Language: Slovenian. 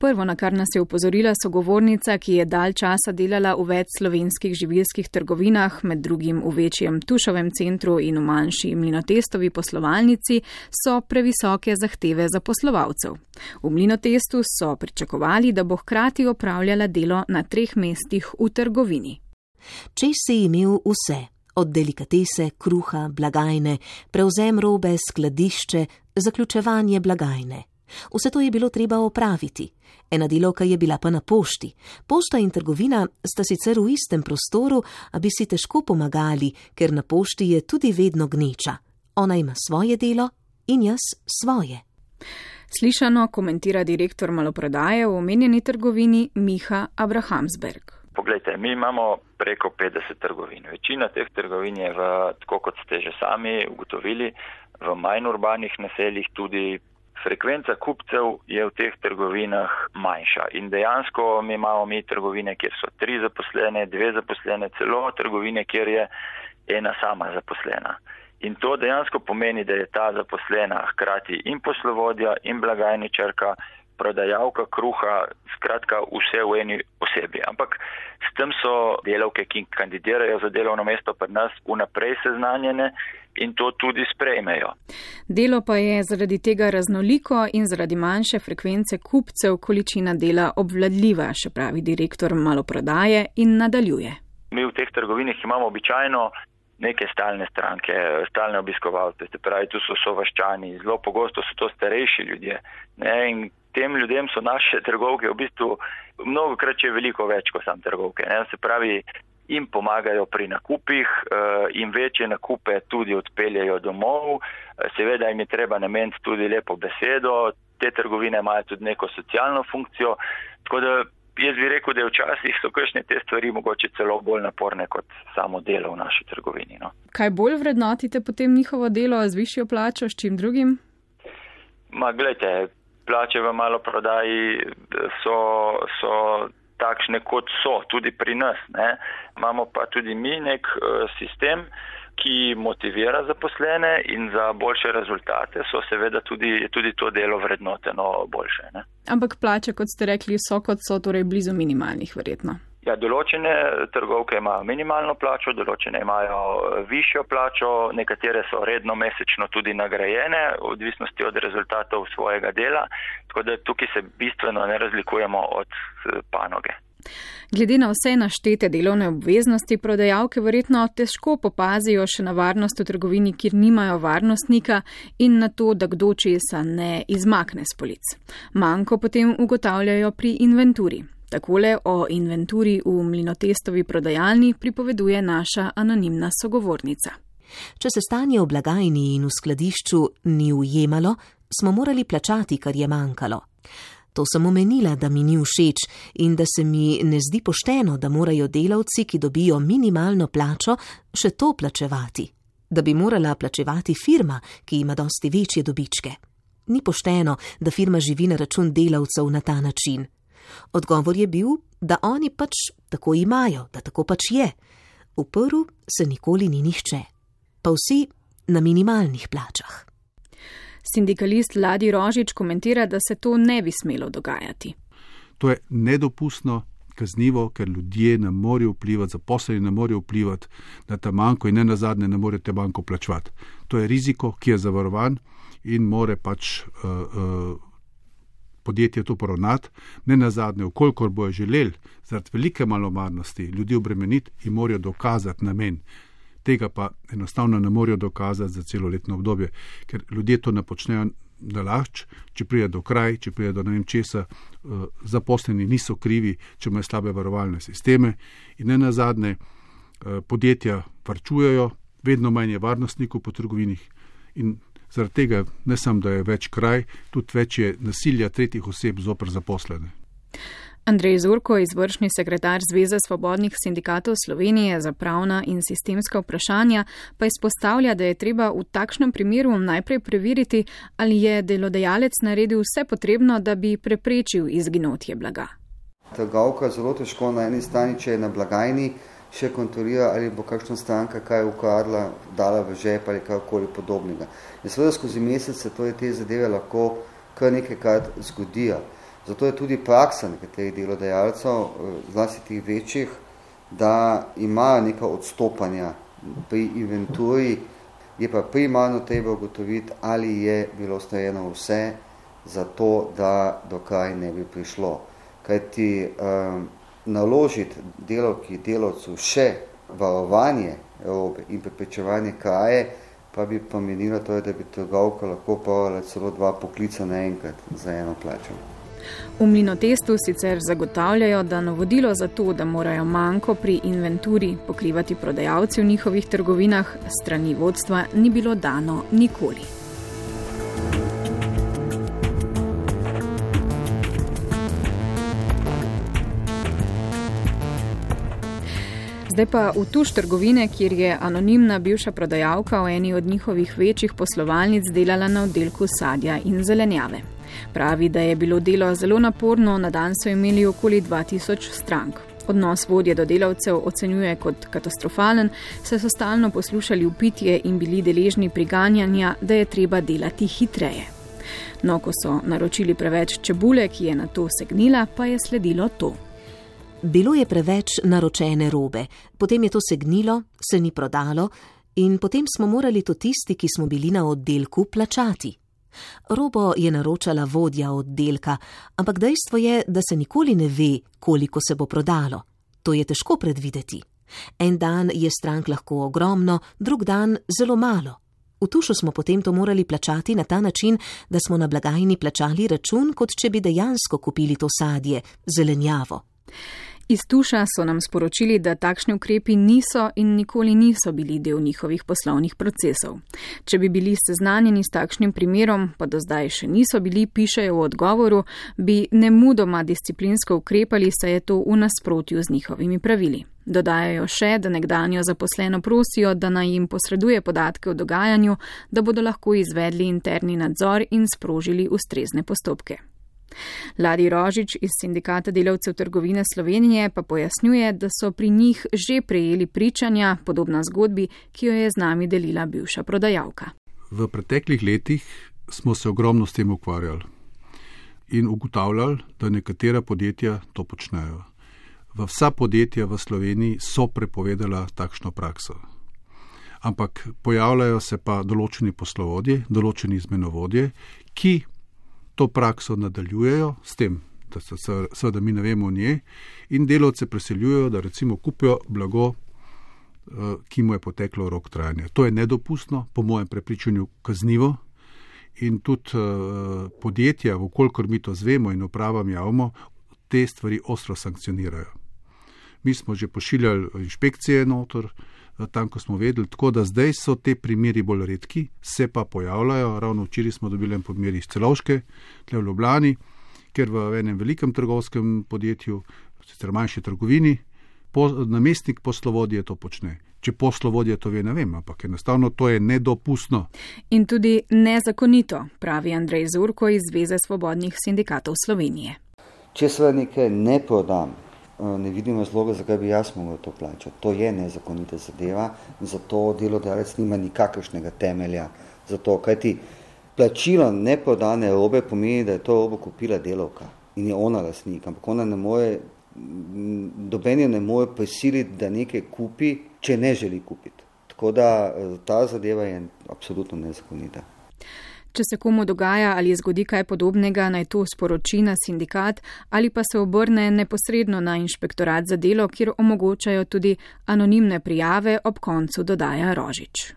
Prvo, na kar nas je upozorila sogovornica, ki je dalj časa delala v več slovenskih živilskih trgovinah, med drugim v večjem tušovem centru in v manjši mlinotestovi poslovalnici, so previsoke zahteve za poslovalcev. V mlinotestu so pričakovali, da bo hkrati opravljala delo na treh mestih v trgovini. Če si imel vse, od delikatese, kruha, blagajne, prevzem robe, skladišče, zaključevanje blagajne. Vse to je bilo treba opraviti. Ena delovka je bila pa na pošti. Pošta in trgovina sta sicer v istem prostoru, a bi si težko pomagali, ker na pošti je tudi vedno gneča. Ona ima svoje delo in jaz svoje. Slišano komentira direktor maloprodaje v omenjeni trgovini Miha Abrahamsberg. Poglejte, mi imamo preko 50 trgovin. Večina teh trgovin je, v, tako kot ste že sami ugotovili, v manj urbanih naseljih tudi frekvenca kupcev je v teh trgovinah manjša. In dejansko mi imamo mi trgovine, kjer so tri zaposlene, dve zaposlene, celo trgovine, kjer je ena sama zaposlena. In to dejansko pomeni, da je ta zaposlena hkrati in poslovodja, in blagajničarka, prodajalka kruha, skratka vse v eni osebi. Ampak s tem so delavke, ki kandidirajo za delovno mesto pri nas, vnaprej seznanjene in to tudi sprejmejo. Delo pa je zaradi tega raznoliko in zaradi manjše frekvence kupcev količina dela obvladljiva, še pravi direktor maloprodaje in nadaljuje. Mi v teh trgovinah imamo običajno neke stalne stranke, stalne obiskovalce, se pravi, tu so sovaščani, zelo pogosto so to starejši ljudje. Ne, in tem ljudem so naše trgovke v bistvu mnogo krat še veliko več kot sam trgovke. Ne, se pravi, jim pomagajo pri nakupih eh, večje nakupe tudi odpeljajo domov. Eh, seveda jim je treba nameniti tudi lepo besedo, te trgovine imajo tudi neko socialno funkcijo. Tako da jaz bi rekel, da včasih so kakšne te stvari mogoče celo bolj naporne kot samo delo v naši trgovini. No. Kaj bolj vrednotite potem njihovo delo z višjo plačo, s čim drugim? Ma gledajte, plače v maloprodaji so. so takšne, kot so, tudi pri nas. Ne. Imamo pa tudi mi nek uh, sistem, ki motivira zaposlene in za boljše rezultate so seveda tudi, tudi to delo vrednoteno boljše. Ne. Ampak plače, kot ste rekli, so kot so, torej blizu minimalnih, verjetno. Ja, določene trgovke imajo minimalno plačo, določene imajo eh, višjo plačo, nekatere so redno mesečno tudi nagrajene, v odvisnosti od rezultatov svojega dela, tako da tukaj se bistveno ne razlikujemo od eh, panoge. Glede na vse naštete delovne obveznosti, prodajalke verjetno težko popazijo še na varnost v trgovini, kjer nimajo varnostnika in na to, da kdo česa ne izmakne z polic. Manjko potem ugotavljajo pri inventuri. Takole o inventuri v mlinotestovi prodajalni pripoveduje naša anonimna sogovornica. Če se stanje v blagajni in v skladišču ni ujemalo, smo morali plačati, kar je manjkalo. To sem omenila, da mi ni všeč in da se mi ne zdi pošteno, da morajo delavci, ki dobijo minimalno plačo, še to plačevati. Da bi morala plačevati firma, ki ima dosti večje dobičke. Ni pošteno, da firma živi na račun delavcev na ta način. Odgovor je bil, da oni pač tako imajo, da tako pač je. Uprl se nikoli ni nihče, pa vsi na minimalnih plačah. Sindikalist Ladi Rožič komentira, da se to ne bi smelo dogajati. To je nedopustno, kaznivo, ker ljudje ne morejo vplivati, zaposleni ne morejo vplivati na ta manjko in ne na zadnje ne morejo te banko plačevati. To je riziko, ki je zavarovan in more pač. Uh, uh, podjetje to poravnati, ne na zadnje, ukolikor bojo želeli zaradi velike malomarnosti ljudi obremeniti, jim morajo dokazati namen. Tega pa enostavno ne morejo dokazati za celoletno obdobje, ker ljudje to ne počnejo na lahč, če pride do kraj, če pride do ne vem česa, uh, zaposleni niso krivi, če imajo slabe varovalne sisteme in ne na zadnje, uh, podjetja varčujejo, vedno manj je varnostnikov po trgovinih in Zaradi tega ne samo, da je več kraj, tudi več je nasilja tretjih oseb zopr zaposlene. Andrej Zurko, izvršni sekretar Zveze svobodnih sindikatov Slovenije za pravna in sistemska vprašanja, pa izpostavlja, da je treba v takšnem primeru najprej preveriti, ali je delodajalec naredil vse potrebno, da bi preprečil izginotje blaga. Trgovka zelo težko na eni strani, če je na blagajni, še kontrolira, ali bo kakšna stranka kaj ukradla, dala v žep ali kakoli podobnega. In seveda skozi mesec se torej te zadeve lahko kar nekajkrat zgodijo. Zato je tudi praksa nekaterih delodajalcev, zlasti tih večjih, da imajo neka odstopanja pri inventuri, je pa primarno treba ugotoviti, ali je bilo storjeno vse za to, da do kraj ne bi prišlo. Kajti um, naložiti delovki delovcu še varovanje robe in preprečevanje kraje, pa bi pomenilo to, da bi trgovka lahko pravila celo dva poklica naenkrat za eno plačo. V mlinotestu sicer zagotavljajo, da navodilo za to, da morajo manjko pri inventuri pokrivati prodajalci v njihovih trgovinah, strani vodstva ni bilo dano nikoli. Zdaj pa v tuš trgovine, kjer je anonimna bivša prodajalka v eni od njihovih večjih poslovalnic delala na oddelku sadja in zelenjave. Pravi, da je bilo delo zelo naporno, na dan so imeli okoli 2000 strank. Odnos vodje do delavcev ocenjuje kot katastrofalen, saj so stalno poslušali upitje in bili deležni priganjanja, da je treba delati hitreje. No, ko so naročili preveč čebule, ki je na to segnila, pa je sledilo to. Bilo je preveč naročene robe, potem je to segnilo, se ni prodalo in potem smo morali to tisti, ki smo bili na oddelku, plačati. Robo je naročala vodja oddelka, ampak dejstvo je, da se nikoli ne ve, koliko se bo prodalo. To je težko predvideti. En dan je strank lahko ogromno, drug dan zelo malo. V tušu smo potem to morali plačati na ta način, da smo na blagajni plačali račun, kot če bi dejansko kupili to sadje, zelenjavo. Iz Tuša so nam sporočili, da takšni ukrepi niso in nikoli niso bili del njihovih poslovnih procesov. Če bi bili seznanjeni s takšnim primerom, pa do zdaj še niso bili, pišejo v odgovoru, bi nemudoma disciplinsko ukrepali, saj je to v nasprotju z njihovimi pravili. Dodajajo še, da nekdanjo zaposleno prosijo, da naj jim posreduje podatke o dogajanju, da bodo lahko izvedli interni nadzor in sprožili ustrezne postopke. Ladi Rožič iz Sindikata delavcev trgovine Slovenije pa pojasnjuje, da so pri njih že prejeli pričanja, podobna zgodbi, ki jo je z nami delila bivša prodajalka. V preteklih letih smo se ogromno s tem ukvarjali in ugotavljali, da nekatera podjetja to počnejo. V vsa podjetja v Sloveniji so prepovedala takšno prakso. Ampak pojavljajo se pa določeni poslovodje, določeni izmenovodje, ki to prakso nadaljujejo s tem, da se seveda mi ne vemo o njej, in delavce preseljujejo, da recimo kupijo blago, eh, ki mu je poteklo rok trajanja. To je nedopustno, po mojem prepričanju, kaznivo. In tudi uh, podjetja, vkolikor mi to zvemo in upravam javno, te stvari ostro sankcionirajo. Mi smo že pošiljali inšpekcije notor, uh, tam, ko smo vedeli. Tako da zdaj so te primeri bolj redki, se pa pojavljajo. Ravno včeraj smo dobili en primer iz Celovške, tle v Ljubljani, ker v enem velikem trgovskem podjetju, sicer manjši trgovini, po, namestnik poslovodje to počne. Če poslovodje to ve, ne vem, ampak enostavno to je nedopustno. In tudi nezakonito, pravi Andrej Zurko iz Zveze svobodnih sindikatov Slovenije. Če se nekaj ne prodam, Eh, ne vidim razloga, zakaj bi jaz mogel to plačati. To je nezakonita zadeva, zato delodajalec nima nikakršnega temelja za to, kajti plačilo neprodane robe pomeni, da je to robo kupila delovka in je ona lasnik, ampak ona ne more, dobenje ne more prisiliti, da nekaj kupi, če ne želi kupiti. Tako da eh, ta zadeva je absolutno nezakonita. Če se komu dogaja ali zgodi kaj podobnega, naj to sporoči na sindikat ali pa se obrne neposredno na inšpektorat za delo, kjer omogočajo tudi anonimne prijave ob koncu dodaja Rožič.